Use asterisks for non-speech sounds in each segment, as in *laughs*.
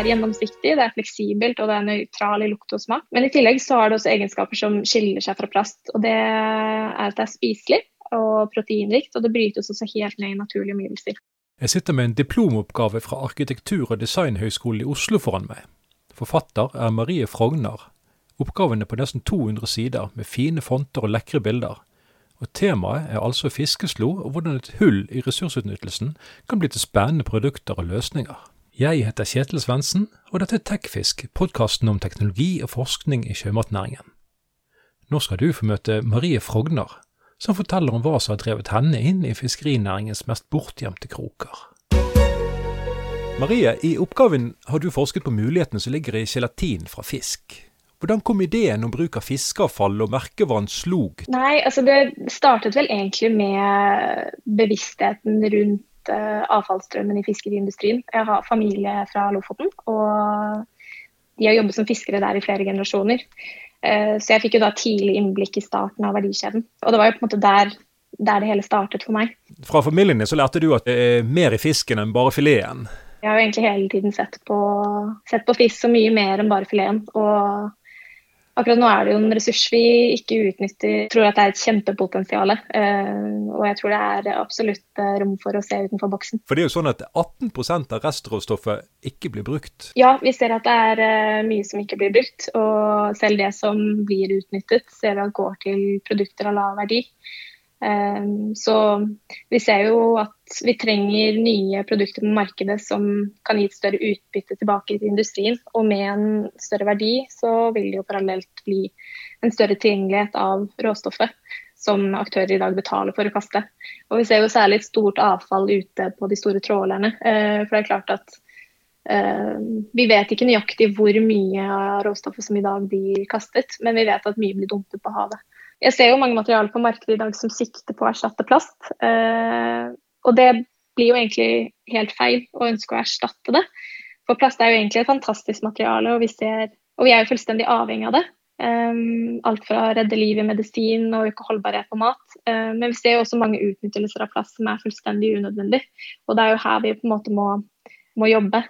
er gjennomsiktig, det er fleksibelt og det er nøytral i lukt og smak. Men i tillegg så har det også egenskaper som skiller seg fra plast. Og det er at det er spiselig og proteinrikt, og det brytes også helt ned i naturlige omgivelser. Jeg sitter med en diplomoppgave fra Arkitektur- og designhøgskolen i Oslo foran meg. Forfatter er Marie Frogner. Oppgaven er på nesten 200 sider, med fine fonter og lekre bilder. Og Temaet er altså fiskeslo, og hvordan et hull i ressursutnyttelsen kan bli til spennende produkter og løsninger. Jeg heter Kjetil Svendsen, og dette er Tekfisk, podkasten om teknologi og forskning i sjømatnæringen. Nå skal du få møte Marie Frogner, som forteller om hva som har drevet henne inn i fiskerinæringens mest bortgjemte kroker. Marie, i oppgaven har du forsket på mulighetene som ligger i gelatin fra fisk. Hvordan kom ideen om bruk av fiskeavfall og merkevann slog? Nei, altså Det startet vel egentlig med bevisstheten rundt uh, avfallsstrømmen i fiskeriindustrien. Jeg har familie fra Lofoten, og de har jobbet som fiskere der i flere generasjoner. Uh, så jeg fikk jo da tidlig innblikk i starten av verdikjeden. Og det var jo på en måte der, der det hele startet for meg. Fra familien din så lærte du at det er mer i fisken enn bare fileten? Jeg har jo egentlig hele tiden sett på, sett på fisk så mye mer enn bare fileten. Og Akkurat nå er det jo en ressurs vi ikke utnytter. Jeg tror at det er et kjempepotensial. Eh, og jeg tror det er absolutt eh, rom for å se utenfor boksen. For det er jo sånn at 18% av restråstoffet ikke blir brukt? Ja, vi ser at det er eh, mye som ikke blir brukt. Og selv det som blir utnyttet, ser vi at går til produkter av lav verdi. Ehm, så vi ser jo at vi trenger nye produkter på markedet som kan gi et større utbytte tilbake til industrien. Og med en større verdi så vil det jo parallelt bli en større tilgjengelighet av råstoffet som aktører i dag betaler for å kaste. Og vi ser jo særlig et stort avfall ute på de store trålerne. Eh, for det er klart at eh, vi vet ikke nøyaktig hvor mye av råstoffet som i dag blir kastet, men vi vet at mye blir dumpet på havet. Jeg ser jo mange materialer på markedet i dag som sikter på å erstatte plast. Eh, og det blir jo egentlig helt feil å ønske å erstatte det. For plast er jo egentlig et fantastisk materiale, og vi, ser, og vi er jo fullstendig avhengig av det. Um, alt fra å redde liv i medisin og øke holdbarhet på mat. Um, men vi ser jo også mange utnyttelser av plast som er fullstendig unødvendig. Og det er jo her vi på en måte må, må jobbe.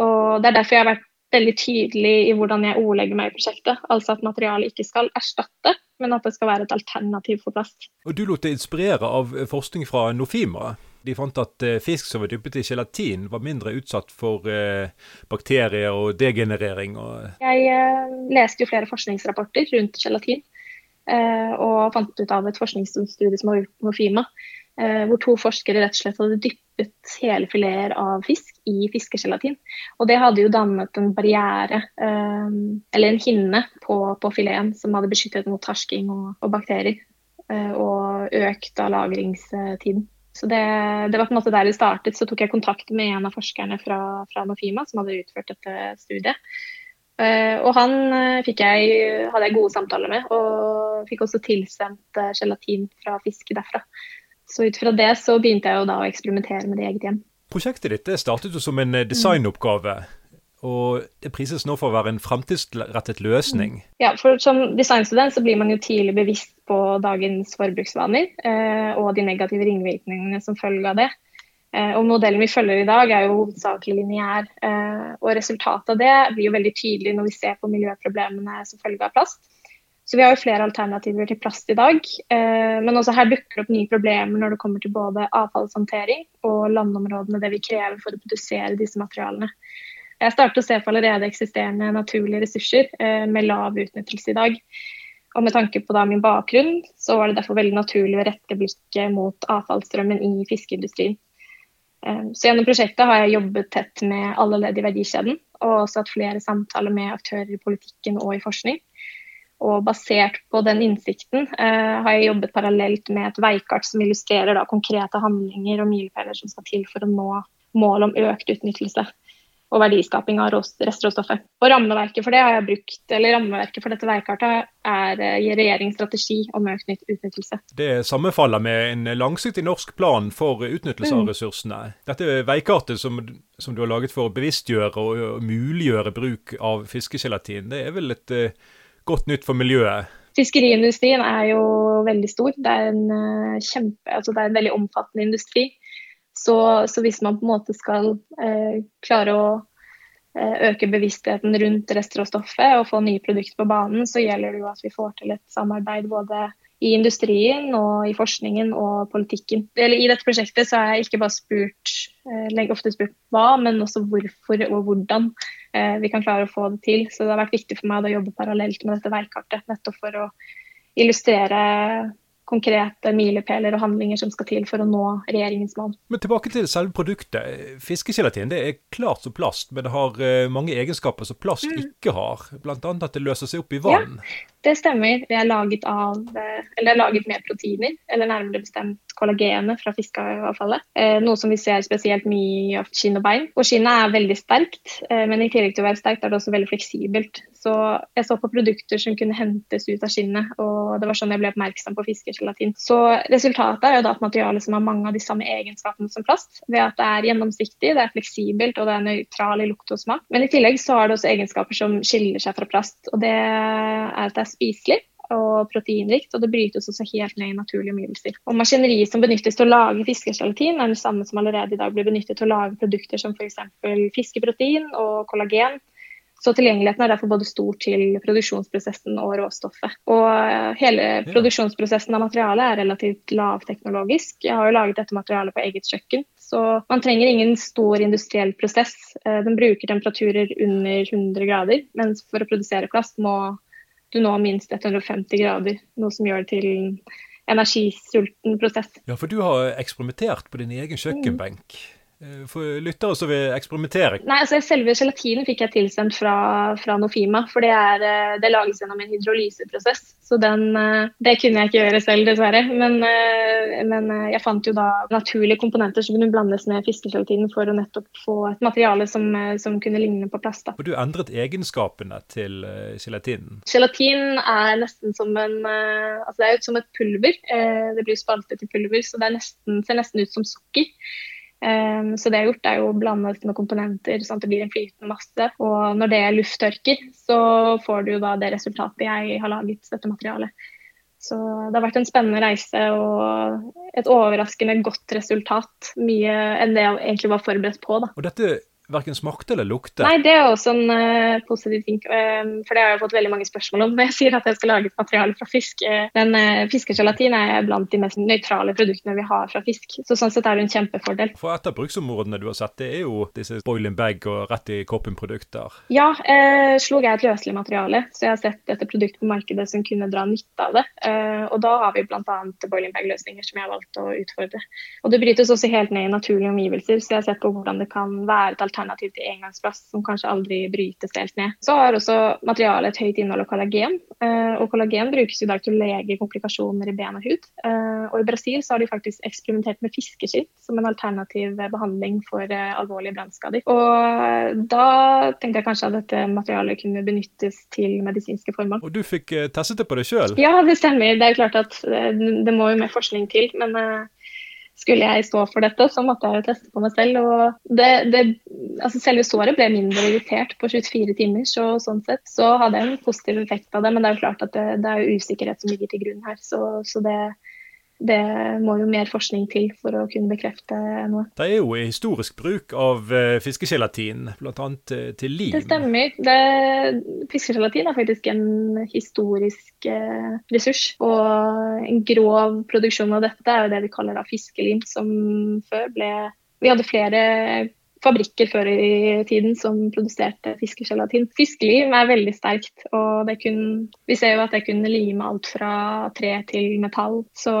Og Det er derfor jeg har vært veldig tydelig i hvordan jeg ordlegger meg i prosjektet. Altså at materialet ikke skal erstatte, men at det skal være et alternativ for plast. Og Du lot deg inspirere av forskning fra Nofima. De fant at eh, fisk som var dyppet i gelatin, var mindre utsatt for eh, bakterier og degenerering. Og jeg eh, leste jo flere forskningsrapporter rundt gelatin, eh, og fant ut av et forskningsstudie som var gjort på Nofima, eh, hvor to forskere rett og slett hadde dyppet hele fileter av fisk i fiskegelatin. Og det hadde jo dannet en barriere, eh, eller en hinne, på, på fileten som hadde beskyttet mot tarsking og, og bakterier. Eh, og økt av lagringstiden. Så det, det, var på en måte der det startet. Så tok jeg kontakt med en av forskerne fra, fra Nofima som hadde utført dette studiet. Uh, og han uh, jeg, hadde jeg gode samtaler med, og fikk også tilsendt gelatin fra fisk derfra. Så ut fra det så begynte jeg jo da å eksperimentere med det eget hjem. Prosjektet ditt startet jo som en eh, designoppgave. Og det prises nå for å være en fremtidsrettet løsning. Ja, for Som designstudent så blir man jo tidlig bevisst på dagens forbruksvaner eh, og de negative ringvirkningene som følger av det. Eh, og Modellen vi følger i dag er jo hovedsakelig lineær. Eh, og Resultatet av det blir jo veldig tydelig når vi ser på miljøproblemene som følge av plast. Så vi har jo flere alternativer til plast i dag. Eh, men også her dukker det opp nye problemer når det kommer til både avfallshåndtering og landområdene, det vi krever for å produsere disse materialene. Jeg startet å se på allerede eksisterende naturlige ressurser eh, med lav utnyttelse i dag. Og med tanke på min bakgrunn, så var det derfor veldig naturlig å rette blikket mot avfallsstrømmen i fiskeindustrien. Eh, så gjennom prosjektet har jeg jobbet tett med alle ledd i verdikjeden, og også hatt flere samtaler med aktører i politikken og i forskning. Og basert på den innsikten eh, har jeg jobbet parallelt med et veikart som illustrerer da, konkrete handlinger og milepæler som skal til for å nå målet om økt utnyttelse og verdiskaping av restråstoffet. Og rammeverket for det har jeg brukt, eller rammeverket for dette veikartet er uh, regjeringens strategi om økt utnyttelse. Det sammenfaller med en langsiktig norsk plan for utnyttelse av mm. ressursene. Dette veikartet som, som, du har laget for å bevisstgjøre og, og muliggjøre bruk av fiskegelatin, det er vel et uh, godt nytt for miljøet? Fiskeriindustrien er jo veldig stor. Det er en, uh, kjempe, altså det er en veldig omfattende industri. Så, så, hvis man på en måte skal uh, klare å øke bevisstheten rundt restråstoffet og få nye produkter på banen, så gjelder det jo at vi får til et samarbeid både i industrien og i forskningen og politikken. Eller I dette prosjektet så har jeg ikke bare spurt, legger ofte spurt hva, men også hvorfor og hvordan vi kan klare å få det til. Så det har vært viktig for meg å jobbe parallelt med dette veikartet, nettopp for å illustrere konkrete milepæler og handlinger som skal til for å nå regjeringens mål. Men tilbake til selve produktet. Fiskegelatin det er klart som plast, men det har eh, mange egenskaper som plast mm. ikke har. Bl.a. at det løser seg opp i vann. Ja, det stemmer. Det er laget, av, eh, eller er laget med proteiner, eller nærmere bestemt kollagenet fra fiskeavfallet. Eh, noe som vi ser spesielt mye av skinn og bein. Og skinnet er veldig sterkt, men i tillegg til å være sterkt er det også veldig fleksibelt. Så jeg så på produkter som kunne hentes ut av skinnet, og det var sånn jeg ble oppmerksom på fiskegelatin. Så resultatet er jo da et materiale som har mange av de samme egenskapene som plast, ved at det er gjennomsiktig, det er fleksibelt og det er nøytral i lukt og smak. Men i tillegg så har det også egenskaper som skiller seg fra plast, og det er at det er spiselig og proteinrikt, og det brytes også helt ned i naturlige omgivelser. Og Maskineriet som benyttes til å lage fiskegelatin, er det samme som allerede i dag blir benyttet til å lage produkter som f.eks. fiskeprotein og kollagen. Så tilgjengeligheten er derfor både stor til produksjonsprosessen og råstoffet. Og hele hele produksjonsprosessen av materialet er relativt lavteknologisk. Jeg har jo laget dette materialet på eget kjøkken, så man trenger ingen stor industriell prosess. Eh, den bruker temperaturer under 100 grader, mens for å produsere plast må du nå minst 150 grader, noe som gjør det til en energisulten prosess. Ja, for du har eksperimentert på din egen kjøkkenbenk. Mm. Eh, for lyttere som vil eksperimentere? Nei, altså Selve gelatinen fikk jeg tilsendt fra, fra Nofima. For det, er, eh, det, lages gjennom en hydrolyseprosess. Så den, eh, det kunne jeg ikke gjøre selv, dessverre. Men, men, jeg fant jo da naturlige komponenter som kunne blandes med fiskegelatinen for å nettopp få et materiale som, som kunne ligne på plast. Da. Og du endret egenskapene til gelatinen? Gelatin er nesten som en Altså det er jo som et pulver. Det blir spaltet i pulver, så det nesten, ser nesten ut som sukker. Um, så det jeg har gjort, er jo å blande dette med komponenter sånn at det blir en flytende masse. Og når det lufttørker, så får du da det resultatet jeg har laget, dette materialet. Så det har vært en spennende reise og et overraskende godt resultat. Mye enn det jeg egentlig var forberedt på. Da. Og dette verken smakte eller lukte? Nei, det er også en uh, positiv ting. Uh, for det har jeg fått veldig mange spørsmål om når *laughs* jeg sier at jeg skal lage et materiale fra fisk. Uh, den uh, fiskegelatin er blant de mest nøytrale produktene vi har fra fisk. Så sånn sett er det en kjempefordel. For et av bruksområdene du har sett, det er jo disse boiling bag og rett i koppen-produkter. Ja, uh, slog jeg et løselig materiale, så jeg har sett dette produkt på markedet som kunne dra nytte av det. og da har vi bl.a. boiling bag-løsninger som jeg har valgt å utfordre. Og det brytes også helt ned i naturlige omgivelser, så jeg har sett på hvordan det kan være et alternativ til engangsplast som kanskje aldri brytes helt ned. Så har også materialet et høyt innhold av kollagen, eh, og kollagen brukes i dag til å lege komplikasjoner i ben og hud. Eh, og I Brasil så har de faktisk eksperimentert med fiskeskinn som en alternativ behandling for eh, alvorlige brannskader. Og da tenkte jeg kanskje at dette materialet kunne benyttes til medisinske formål. Og du fikk testet det på deg sjøl? Ja, det stemmer. Det er klart at det må jo mer forskning til. men skulle jeg stå for dette, så måtte jeg jo teste på meg selv. og det, det, altså Selve såret ble mindre irritert på 24 timer, så sånn sett så hadde jeg en positiv effekt av det. Men det er jo klart at det, det er usikkerhet som ligger til grunn her. Så, så det, det må jo mer forskning til for å kunne bekrefte noe. Det er jo historisk bruk av uh, fiskegelatin, bl.a. Til, til lim. Det stemmer. Det, fiskegelatin er faktisk en historisk uh, ressurs. Og en grov produksjon av dette er jo det vi kaller da fiskelim, som før ble Vi hadde flere fabrikker før i tiden som produserte fiskegelatin. Fiskeliv er veldig sterkt, og kunne, vi ser jo at det kunne lime alt fra tre til metall. Så,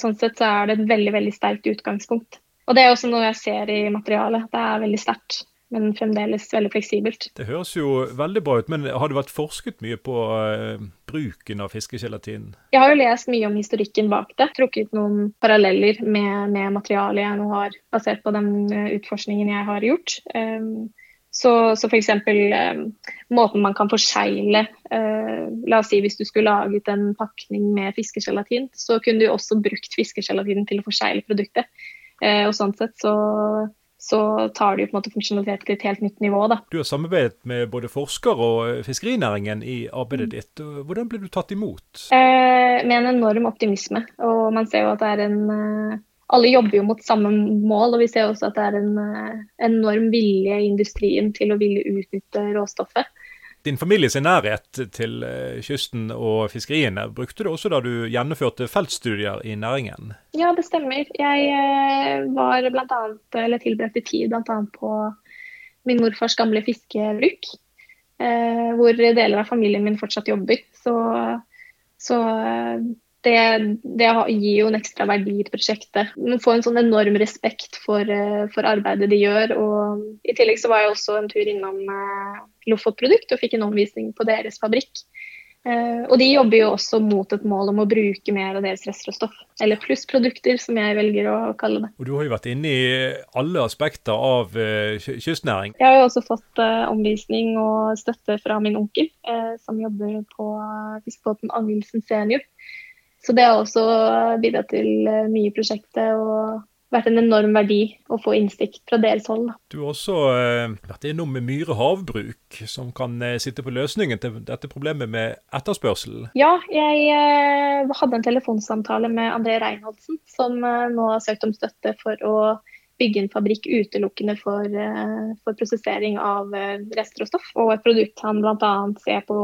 sånn sett så er det et veldig, veldig sterkt utgangspunkt. Og det er også noe jeg ser i materialet. Det er veldig sterkt men fremdeles veldig fleksibelt. Det høres jo veldig bra ut, men har det vært forsket mye på uh, bruken av fiskegelatin? Jeg har jo lest mye om historikken bak det. Trukket noen paralleller med, med materialet jeg nå har, basert på den uh, utforskningen jeg har gjort. Um, så, så f.eks. Um, måten man kan forsegle uh, La oss si hvis du skulle laget en pakning med fiskegelatin, så kunne du også brukt fiskegelatin til å forsegle produktet. Uh, og sånn sett så så tar det jo på en måte funksjonalitet til et helt nytt nivå. Da. Du har samarbeidet med både forsker og eh, fiskerinæringen i arbeidet mm. ditt. Hvordan ble du tatt imot? Eh, med en enorm optimisme. Og man ser jo at det er en, eh, alle jobber jo mot samme mål, og vi ser også at det er en enorm vilje i industrien til å ville utnytte råstoffet. Din families nærhet til kysten og fiskeriene brukte du også da du gjennomførte feltstudier i næringen? Ja, det stemmer. Jeg var blant annet, eller tilbrakte tid bl.a. på min morfars gamle fiskebruk. Eh, hvor deler av familien min fortsatt jobber. Så, så eh, det, det, gir jo en ekstra verdi til prosjektet. Man får en sånn enorm respekt for, eh, for, arbeidet de gjør. og I tillegg så var jeg også en tur innom Lofotprodukt og fikk en omvisning på deres fabrikk. Eh, og de jobber jo også mot et mål om å bruke mer av deres restråstoff. Eller plussprodukter, som jeg velger å kalle det. Og Du har jo vært inne i alle aspekter av kystnæring. Jeg har jo også fått omvisning og støtte fra min onkel, som jobber på fiskebåten Angelsen senior. Så det har også bidratt til mye i prosjektet. og vært en enorm verdi å få innsikt fra deres hold. Du har også eh, vært innom Myre havbruk, som kan eh, sitte på løsningen til dette problemet med etterspørsel. Ja, jeg eh, hadde en telefonsamtale med André Reinholdsen, som eh, nå har søkt om støtte for å bygge en fabrikk utelukkende for, eh, for prosessering av eh, restråstoff. Og et produkt han bl.a. ser på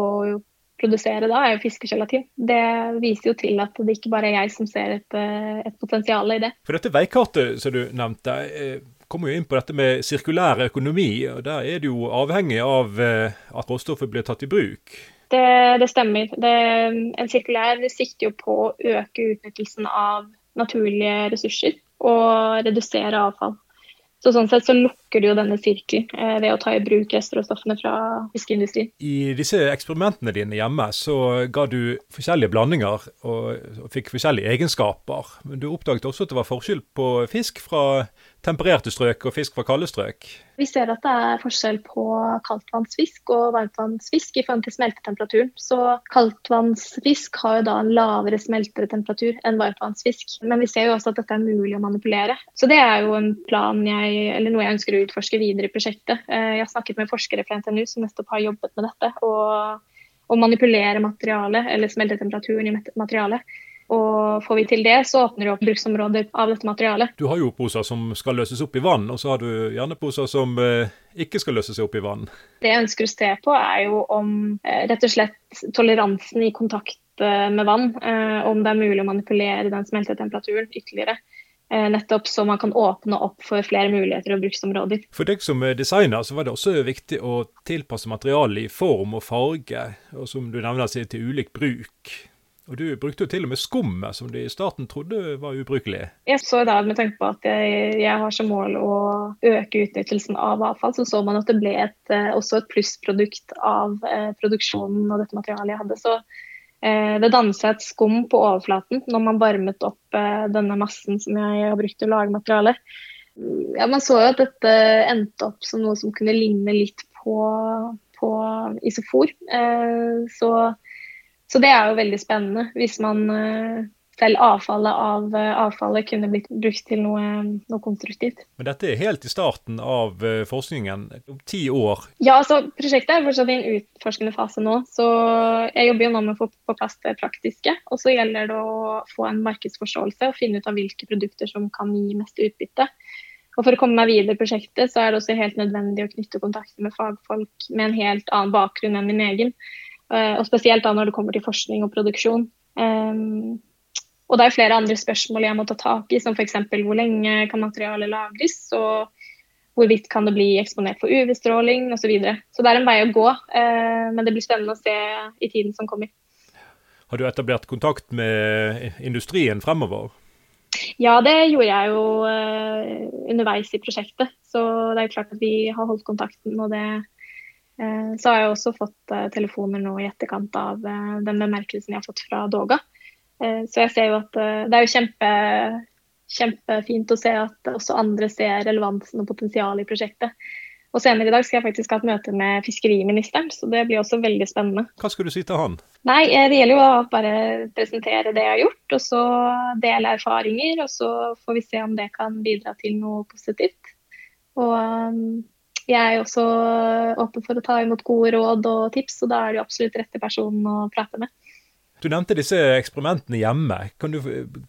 produsere da, er jo fiskegelatin. Det viser jo til at det ikke bare er jeg som ser et, eh, et potensial i det. For dette veikartet som du nevnte, eh, kommer jo inn på dette med sirkulær økonomi. og Der er det jo avhengig av eh, at råstoffet blir tatt i bruk. Det, det stemmer. Det, en sirkulær sikter jo på å øke utnyttelsen av naturlige ressurser og redusere avfall. Så sånn sett så lukker du jo denne sirkelen eh, ved å ta i bruk restråstoffene fra fiskeindustrien. I disse eksperimentene dine hjemme så ga du forskjellige blandinger og, og fikk forskjellige egenskaper. Men du oppdaget også at det var forskjell på fisk fra tempererte strøk og fisk fra kalde strøk? Vi ser at det er forskjell på kaldtvannsfisk og varmtvannsfisk i forhold til smeltetemperaturen. Så kaldtvannsfisk har jo da en lavere smeltetemperatur enn varmtvannsfisk. Men vi ser jo også at dette er mulig å manipulere. Så det er jo en plan jeg, eller noe jeg ønsker å utforske videre i prosjektet. Eh, jeg har snakket med forskere fra NTNU som nettopp har jobbet med dette. og og manipulere materialet, eller smeltetemperaturen i materialet. Og får vi til det, så åpner det opp bruksområder av dette materialet. Du har jo poser som skal løses opp i vann, og så har du gjerne poser som eh, ikke skal løses opp i vann. Det jeg ønsker å se på, er jo om eh, rett og slett toleransen i kontakt med vann, eh, om det er mulig å manipulere den smeltetemperaturen ytterligere. Eh, nettopp så man kan åpne opp for flere muligheter og bruksområder. For deg som designer så var det også viktig å tilpasse materialet i form og farge, og som du nevner til ulik bruk. Og du brukte jo til og med skummet, som du i starten trodde var ubrukelig. Jeg så da med tanke på at jeg, jeg har som mål å øke utnyttelsen av avfall, så så man at det ble et, eh, også et plussprodukt av eh, produksjonen av dette materialet jeg hadde. Så det dannet seg et skum på overflaten når man varmet opp eh, denne massen som jeg har brukt til å lage materialet. Ja, man så jo at dette endte opp som noe som kunne ligne litt på, på isofor. Eh, så så det er jo veldig spennende hvis man eh, selv avfallet av eh, avfallet kunne blitt brukt til noe, noe, konstruktivt. Men dette er helt i starten av eh, forskningen, om ti år? Ja, altså prosjektet er fortsatt i en utforskende fase nå. Så jeg jobber jo nå med å få på plass det praktiske. Og så gjelder det å få en markedsforståelse og finne ut av hvilke produkter som kan gi mest utbytte. Og For å komme meg videre i prosjektet, så er det også helt nødvendig å knytte kontakter med fagfolk med en helt annen bakgrunn enn min egen. Eh, og spesielt da når det kommer til forskning og produksjon. Og det er flere andre spørsmål jeg må ta tak i, som f.eks. hvor lenge kan materialet lagres, og hvorvidt kan det bli eksponert for UV-stråling osv. Så, videre. så det er en vei å gå, uh, men det blir spennende å se i tiden som kommer. Har du etablert kontakt med industrien fremover? Ja, det gjorde jeg jo uh, underveis i prosjektet. Så det er jo klart at vi har holdt kontakten, og det Eh, så har jeg også fått eh, telefoner nå i etterkant av eh, den bemerkelsen jeg har fått fra Doga. Så jeg ser jo at det er jo kjempe, kjempefint å se at også andre ser relevansen og potensialet i prosjektet. Og senere i dag skal jeg faktisk ha et møte med fiskeriministeren, så det blir også veldig spennende. Hva skal du si til han? Nei, Det gjelder jo å bare presentere det jeg har gjort, og så dele erfaringer. Og så får vi se om det kan bidra til noe positivt. Og jeg er også åpen for å ta imot gode råd og tips, og da er det jo absolutt rette personen å prate med. Du nevnte disse eksperimentene hjemme. Kan du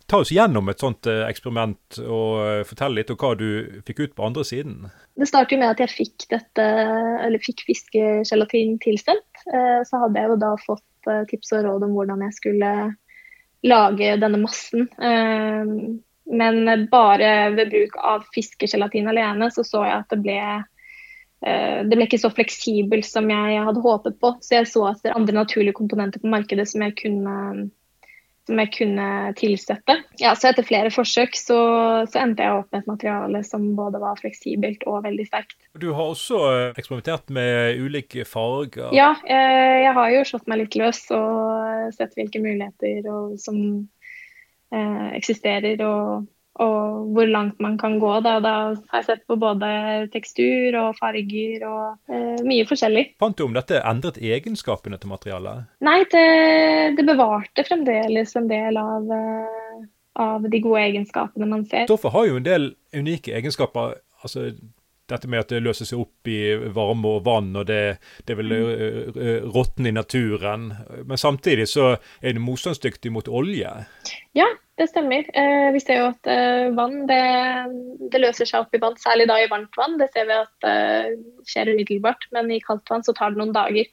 ta oss gjennom et sånt eh, eksperiment og fortelle litt om hva du fikk ut på andre siden? Det startet med at jeg fikk dette, fikk fiskegelatin tilsendt. Så hadde jeg jo da fått tips og råd om hvordan jeg skulle lage denne massen. Men bare ved bruk av fiskegelatin alene så så jeg at det ble Eh, det ble ikke så fleksibelt som jeg hadde håpet på. Så jeg så etter andre naturlige komponenter på markedet som jeg kunne, som jeg kunne tilsette. Ja, så etter flere forsøk så, så, endte jeg opp med et materiale som både var fleksibelt og veldig sterkt. Du har også eh, eksperimentert med ulike farger? Ja, jeg, jeg har jo slått meg litt løs og sett hvilke muligheter og, som eh, eksisterer. og og hvor langt man kan gå. Da, da har jeg sett på både tekstur og farger og eh, mye forskjellig. Fant du om dette endret egenskapene til materialet? Nei, det, det bevarte fremdeles en del av, eh, av, de gode egenskapene man ser. Stoffet har jo en del unike egenskaper. altså dette med at det løser seg opp i varme og vann, og det, det vil mm. råtne i naturen. Men samtidig så er det motstandsdyktig mot olje. Ja, det stemmer. Eh, vi ser jo at eh, vann det, det, løser seg opp i vann, særlig da i varmt vann. Det ser vi at eh, skjer umiddelbart, men i kaldt vann så tar det noen dager.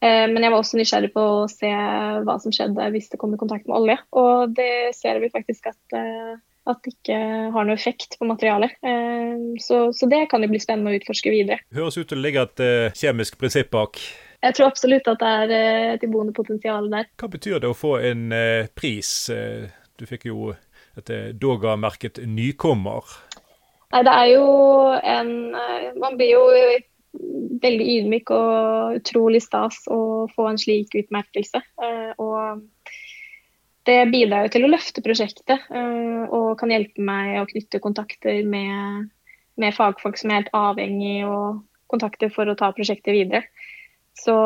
Eh, men jeg var også nysgjerrig på å se hva som skjedde hvis det kom i kontakt med olje. Og det ser vi faktisk at eh, at det ikke har noe effekt på materialet. Eh, så, så, det kan jo bli spennende å utforske videre. Høres ut til det ligger et kjemisk prinsipp bak. Jeg tror absolutt at det er et iboende potensial der. Hva betyr det å få en pris? pris? Du fikk jo et Doga-merket nykommer. Nei, det er jo en Man blir jo veldig ydmyk og utrolig stas å få en slik utmerkelse. Og det bidrar jo til å løfte prosjektet og kan hjelpe meg å knytte kontakter med, med, fagfolk som er helt avhengig og kontakter for å ta prosjektet videre. Så,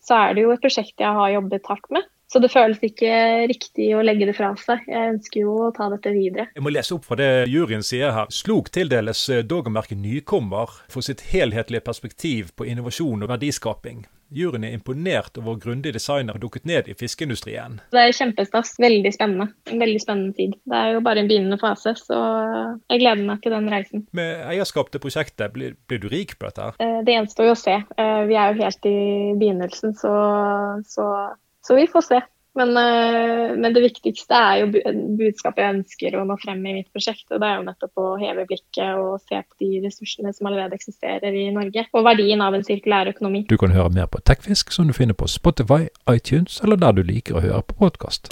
så, er det jo et prosjekt jeg har jobbet hardt med. Så det føles ikke riktig å legge det fra seg. Jeg ønsker jo å ta dette videre. Jeg må lese opp fra det juryen sier her. Slog tildeles eh, Dogermerket Nykommer for sitt helhetlige perspektiv på innovasjon og verdiskaping. Juryen er imponert over hvor grundig designer har dukket ned i fiskeindustrien. Det er kjempestas. Veldig spennende. En veldig spennende tid. Det er jo bare en begynnende fase, så jeg gleder meg til den reisen. Med eierskap til prosjektet, blir, blir du rik på dette? her? Eh, det gjenstår jo å se. Eh, vi er jo helt i begynnelsen, så, så, så vi får se. Men, eh, men, det viktigste er jo budskapet jeg ønsker å nå frem i mitt prosjekt. og Det er jo nettopp å heve blikket og se på de ressursene som allerede eksisterer i Norge. Og verdien av en sirkulær økonomi. Du kan høre mer på Tekfisk, som du finner på Spotify, iTunes eller der du liker å høre på podkast.